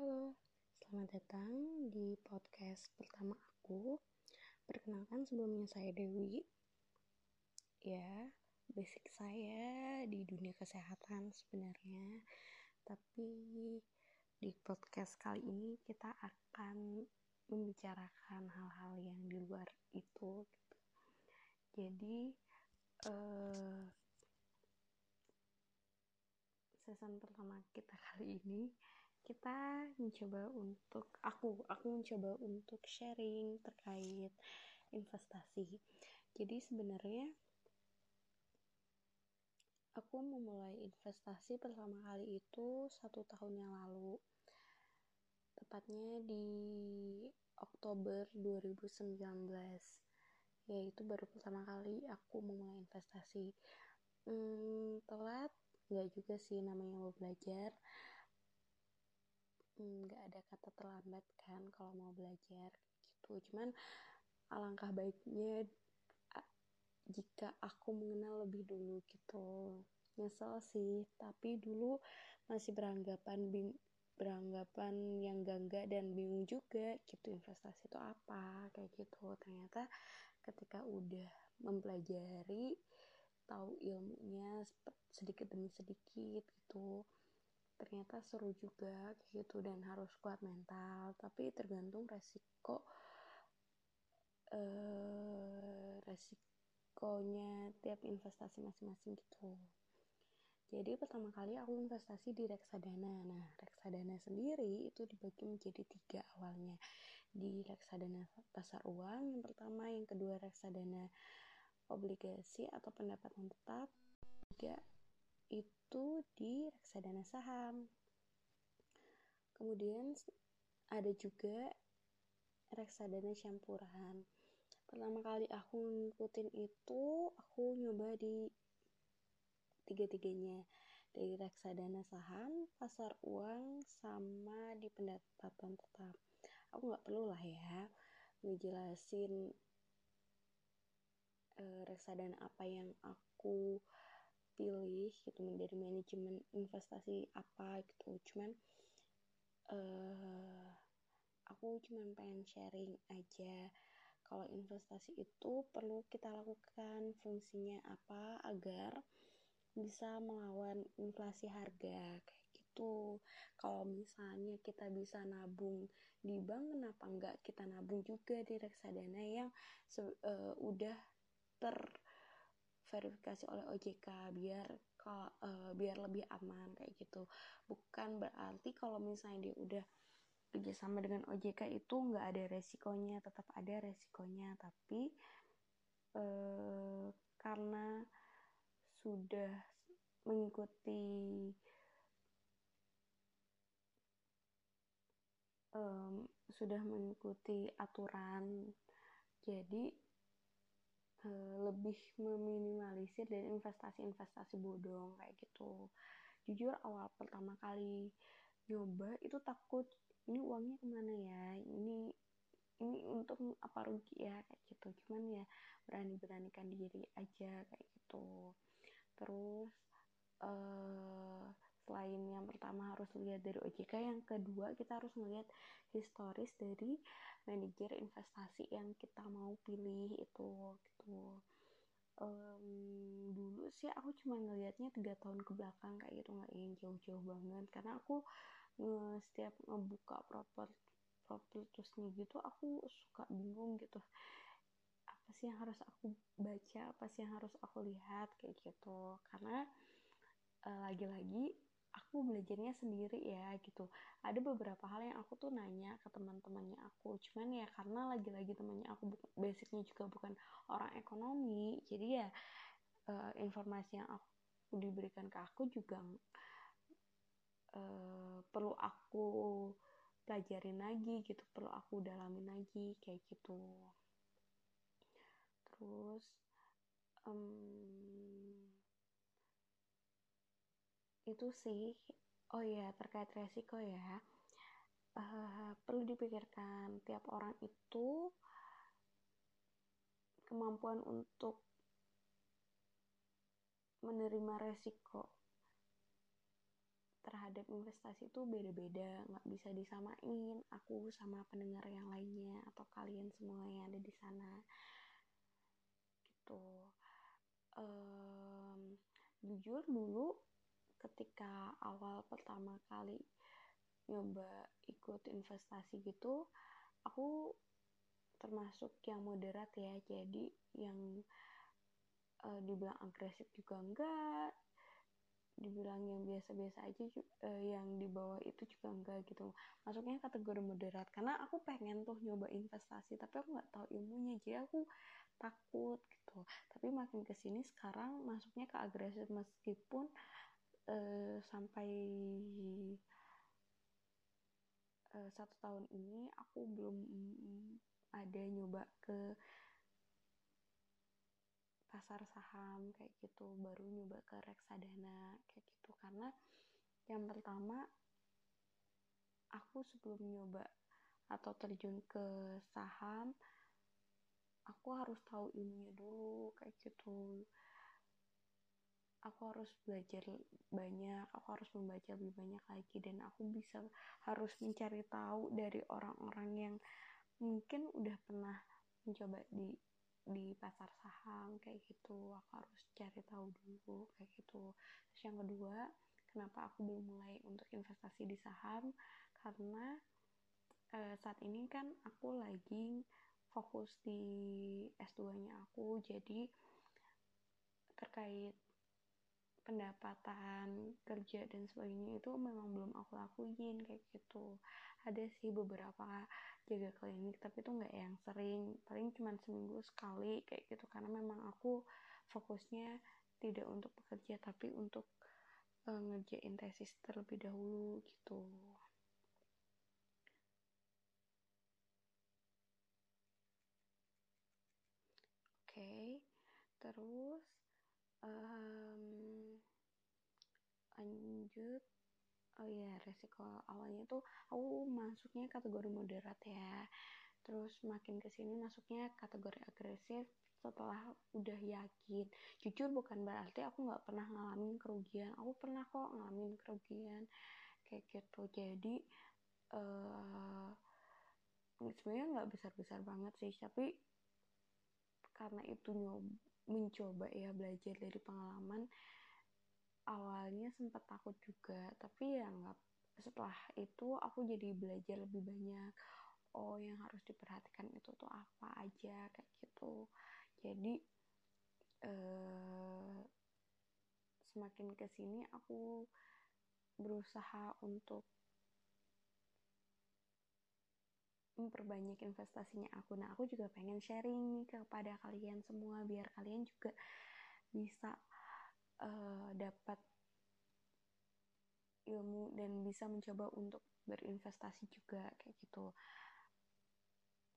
Halo, selamat datang di podcast pertama aku. Perkenalkan sebelumnya saya Dewi. Ya, basic saya di dunia kesehatan sebenarnya. Tapi di podcast kali ini kita akan membicarakan hal-hal yang di luar itu. Jadi, eh, season pertama kita kali ini kita mencoba untuk aku aku mencoba untuk sharing terkait investasi. Jadi sebenarnya aku memulai investasi pertama kali itu satu tahun yang lalu. Tepatnya di Oktober 2019 yaitu baru pertama kali aku memulai investasi. Hmm, telat nggak juga sih namanya mau belajar nggak ada kata terlambat kan kalau mau belajar gitu. Cuman alangkah baiknya jika aku mengenal lebih dulu gitu. Nyesel sih tapi dulu masih beranggapan bing beranggapan yang gangga dan bingung juga gitu investasi itu apa kayak gitu. Ternyata ketika udah mempelajari tahu ilmunya sedikit demi sedikit gitu ternyata seru juga gitu dan harus kuat mental tapi tergantung resiko eh, resikonya tiap investasi masing-masing gitu. Jadi pertama kali aku investasi di reksadana. Nah reksadana sendiri itu dibagi menjadi tiga awalnya. Di reksadana pasar uang yang pertama yang kedua reksadana obligasi atau pendapatan tetap tiga itu di reksadana saham. Kemudian ada juga reksadana campuran. Pertama kali aku ngikutin itu, aku nyoba di tiga-tiganya. Dari reksadana saham, pasar uang, sama di pendapatan tetap. Aku nggak perlu lah ya ngejelasin uh, reksadana apa yang aku pilih gitu dari manajemen investasi apa gitu. Cuman uh, aku cuman pengen sharing aja kalau investasi itu perlu kita lakukan fungsinya apa agar bisa melawan inflasi harga kayak gitu. Kalau misalnya kita bisa nabung di bank kenapa enggak kita nabung juga di reksadana yang uh, udah ter verifikasi oleh OJK biar kalau uh, biar lebih aman kayak gitu. Bukan berarti kalau misalnya dia udah kerjasama dengan OJK itu nggak ada resikonya tetap ada resikonya. Tapi uh, karena sudah mengikuti um, sudah mengikuti aturan jadi lebih meminimalisir dari investasi-investasi bodong kayak gitu. Jujur awal pertama kali nyoba itu takut ini uangnya ke mana ya? Ini ini untuk apa rugi ya? Kayak gitu. Cuman ya berani beranikan diri aja kayak gitu. Terus uh, selain yang pertama harus lihat dari OJK yang kedua kita harus melihat historis dari manajer investasi yang kita mau pilih itu gitu. Um, dulu sih aku cuma ngelihatnya tiga tahun ke belakang kayak gitu nggak yang jauh-jauh banget. Karena aku nge setiap ngebuka proper propertusnya gitu aku suka bingung gitu. Apa sih yang harus aku baca apa sih yang harus aku lihat kayak gitu. Karena uh, lagi-lagi aku belajarnya sendiri ya gitu. Ada beberapa hal yang aku tuh nanya ke teman-temannya aku. Cuman ya karena lagi-lagi temannya aku basicnya juga bukan orang ekonomi jadi ya uh, informasi yang aku diberikan ke aku juga uh, perlu aku pelajarin lagi gitu perlu aku dalamin lagi kayak gitu. Terus um, itu sih. Oh ya terkait resiko ya. Uh, perlu dipikirkan tiap orang itu kemampuan untuk menerima resiko terhadap investasi itu beda-beda. Nggak bisa disamain aku sama pendengar yang lainnya atau kalian semua yang ada di sana. Gitu. Um, jujur dulu ketika awal pertama kali nyoba ikut investasi gitu aku termasuk yang moderat ya. Jadi yang uh, dibilang agresif juga enggak dibilang yang biasa-biasa aja uh, yang di bawah itu juga enggak gitu. Masuknya kategori moderat karena aku pengen tuh nyoba investasi tapi aku nggak tahu ilmunya. Jadi aku takut gitu. Tapi makin ke sini sekarang masuknya ke agresif meskipun uh, sampai uh, satu tahun ini aku belum ada nyoba ke pasar saham kayak gitu. Baru nyoba ke reksadana kayak gitu. Karena yang pertama aku sebelum nyoba atau terjun ke saham aku harus tahu ilmunya dulu kayak gitu aku harus belajar banyak aku harus membaca lebih banyak lagi dan aku bisa harus mencari tahu dari orang-orang yang mungkin udah pernah mencoba di di pasar saham kayak gitu. Aku harus cari tahu dulu kayak gitu. Terus yang kedua kenapa aku belum mulai untuk investasi di saham? Karena eh, saat ini kan aku lagi fokus di S2 nya aku. Jadi terkait pendapatan kerja dan sebagainya itu memang belum aku lakuin kayak gitu. Ada sih beberapa jaga klinik tapi itu nggak yang sering. Paling cuma seminggu sekali kayak gitu. Karena memang aku fokusnya tidak untuk bekerja tapi untuk uh, ngerjain tesis terlebih dahulu gitu. Oke terus um, lanjut. Oh iya resiko awalnya tuh aku masuknya kategori moderat ya. Terus makin ke sini masuknya kategori agresif setelah udah yakin. Jujur bukan berarti aku nggak pernah ngalamin kerugian. Aku pernah kok ngalamin kerugian kayak gitu. Jadi uh, sebenarnya nggak besar besar banget sih. Tapi karena itu nyoba mencoba ya belajar dari pengalaman awalnya sempat takut juga tapi ya nggak setelah itu aku jadi belajar lebih banyak oh yang harus diperhatikan itu tuh apa aja kayak gitu jadi eh, semakin ke sini aku berusaha untuk memperbanyak investasinya aku. Nah, aku juga pengen sharing nih kepada kalian semua biar kalian juga bisa uh, dapat ilmu dan bisa mencoba untuk berinvestasi juga kayak gitu.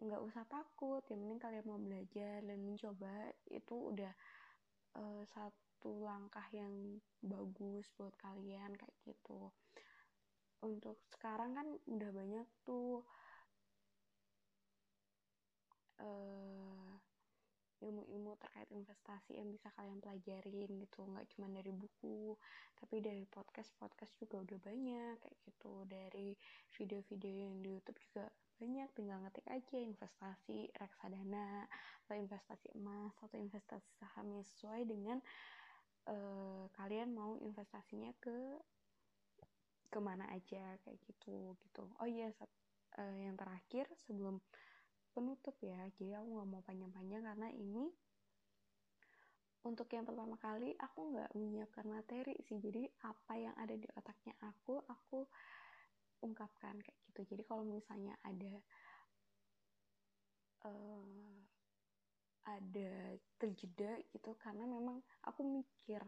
Nggak usah takut yang penting kalian mau belajar dan mencoba itu udah uh, satu langkah yang bagus buat kalian kayak gitu. Untuk sekarang kan udah banyak tuh uh, ilmu-ilmu terkait investasi yang bisa kalian pelajarin gitu. Nggak cuma dari buku tapi dari podcast. Podcast juga udah banyak kayak gitu. Dari video-video yang di YouTube juga banyak. Tinggal ngetik aja investasi reksadana atau investasi emas atau investasi saham yang sesuai dengan uh, kalian mau investasinya ke ke mana aja kayak gitu gitu. Oh iya uh, yang terakhir sebelum penutup ya. Jadi aku nggak mau panjang-panjang karena ini untuk yang pertama kali aku nggak menyiapkan materi sih. Jadi apa yang ada di otaknya aku aku ungkapkan kayak gitu. Jadi kalau misalnya ada uh, ada terjeda gitu karena memang aku mikir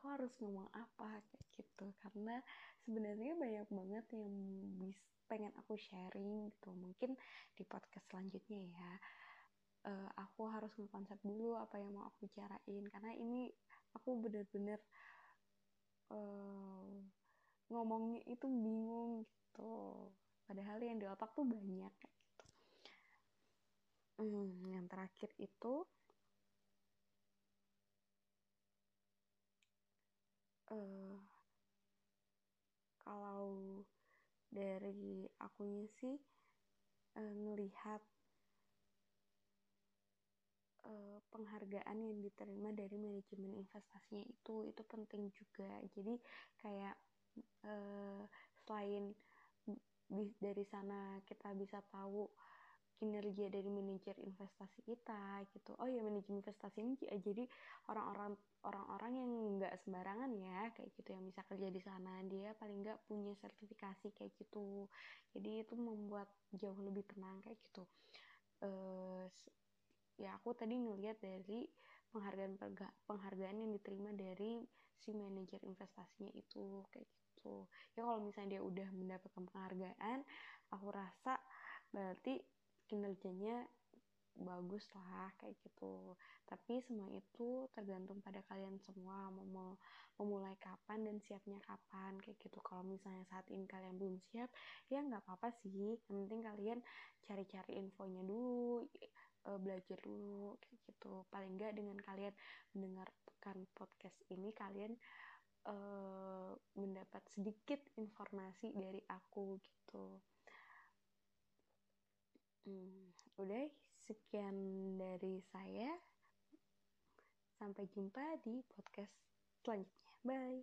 aku harus ngomong apa kayak gitu. Karena sebenarnya banyak banget yang bisa pengen aku sharing gitu. Mungkin di podcast selanjutnya ya. Uh, aku harus ngekonsep dulu apa yang mau aku bicarain. Karena ini aku bener-bener uh, ngomongnya itu bingung gitu. Padahal yang di otak tuh banyak gitu. Hmm, yang terakhir itu uh, kalau dari akunya sih uh, ngelihat uh, penghargaan yang diterima dari manajemen investasinya itu itu penting juga. Jadi kayak uh, selain dari sana kita bisa tahu kinerja dari manajer investasi kita gitu. Oh ya manajer investasi ini jadi orang-orang orang-orang yang nggak sembarangan ya kayak gitu yang bisa kerja di sana dia paling nggak punya sertifikasi kayak gitu. Jadi itu membuat jauh lebih tenang kayak gitu. Uh, ya aku tadi ngeliat dari penghargaan penghargaan yang diterima dari si manajer investasinya itu kayak gitu. Ya kalau misalnya dia udah mendapatkan penghargaan aku rasa berarti kinerjanya bagus lah kayak gitu. Tapi semua itu tergantung pada kalian semua mau memulai kapan dan siapnya kapan kayak gitu. Kalau misalnya saat ini kalian belum siap ya nggak apa-apa sih. Yang penting kalian cari-cari infonya dulu e, belajar dulu kayak gitu. Paling nggak dengan kalian mendengarkan podcast ini kalian e, mendapat sedikit informasi dari aku gitu Hmm, udah sekian dari saya. Sampai jumpa di podcast selanjutnya. Bye.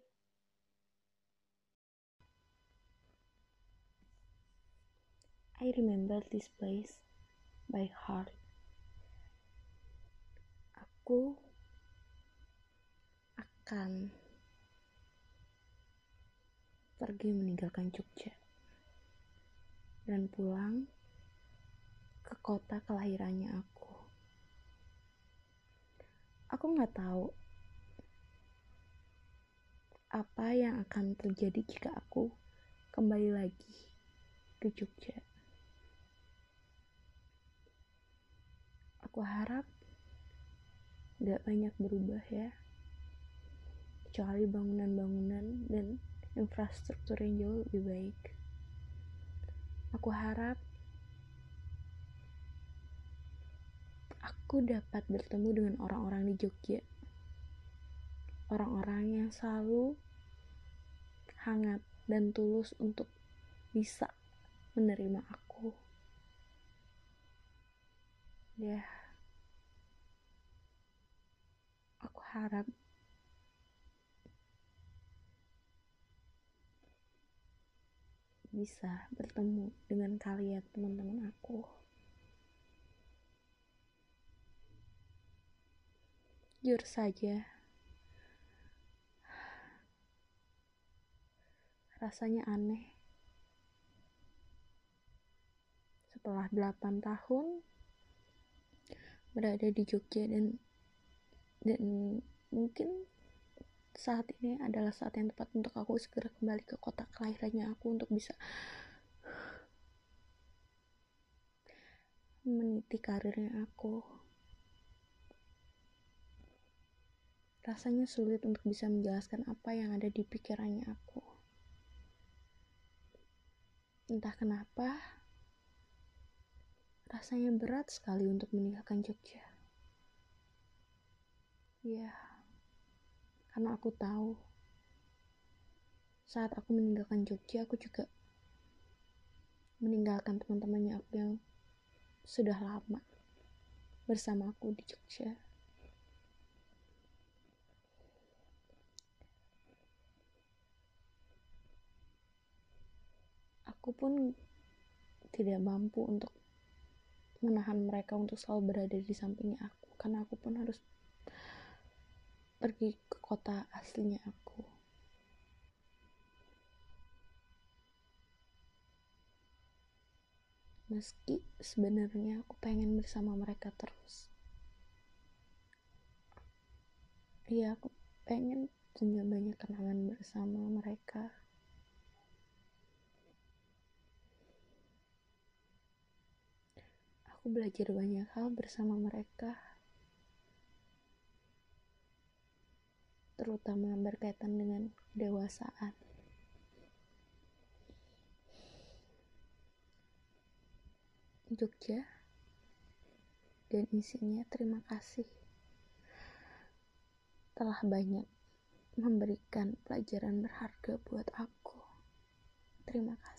I remember this place by heart. Aku akan pergi meninggalkan Jogja dan pulang ke kota kelahirannya aku. Aku nggak tahu apa yang akan terjadi jika aku kembali lagi ke Jogja. Aku harap gak banyak berubah ya, kecuali bangunan-bangunan dan infrastruktur yang jauh lebih baik. Aku harap aku dapat bertemu dengan orang-orang di Jogja. Orang-orang yang selalu hangat dan tulus untuk bisa menerima aku. Ya, aku harap bisa bertemu dengan kalian, teman-teman aku. Jujur saja, rasanya aneh. Setelah 8 tahun berada di Jogja dan dan mungkin saat ini adalah saat yang tepat untuk aku segera kembali ke kota kelahirannya aku untuk bisa meniti karirnya aku. Rasanya sulit untuk bisa menjelaskan apa yang ada di pikirannya aku. Entah kenapa, rasanya berat sekali untuk meninggalkan Jogja. Ya, karena aku tahu saat aku meninggalkan Jogja, aku juga meninggalkan teman-temannya aku yang sudah lama bersama aku di Jogja. Aku pun tidak mampu untuk menahan mereka untuk selalu berada di sampingnya aku. Karena aku pun harus pergi ke kota aslinya aku. Meski sebenarnya aku pengen bersama mereka terus. Iya aku pengen punya banyak kenangan bersama mereka aku belajar banyak hal bersama mereka, terutama berkaitan dengan dewasaan. Jogja dan isinya terima kasih telah banyak memberikan pelajaran berharga buat aku. Terima kasih.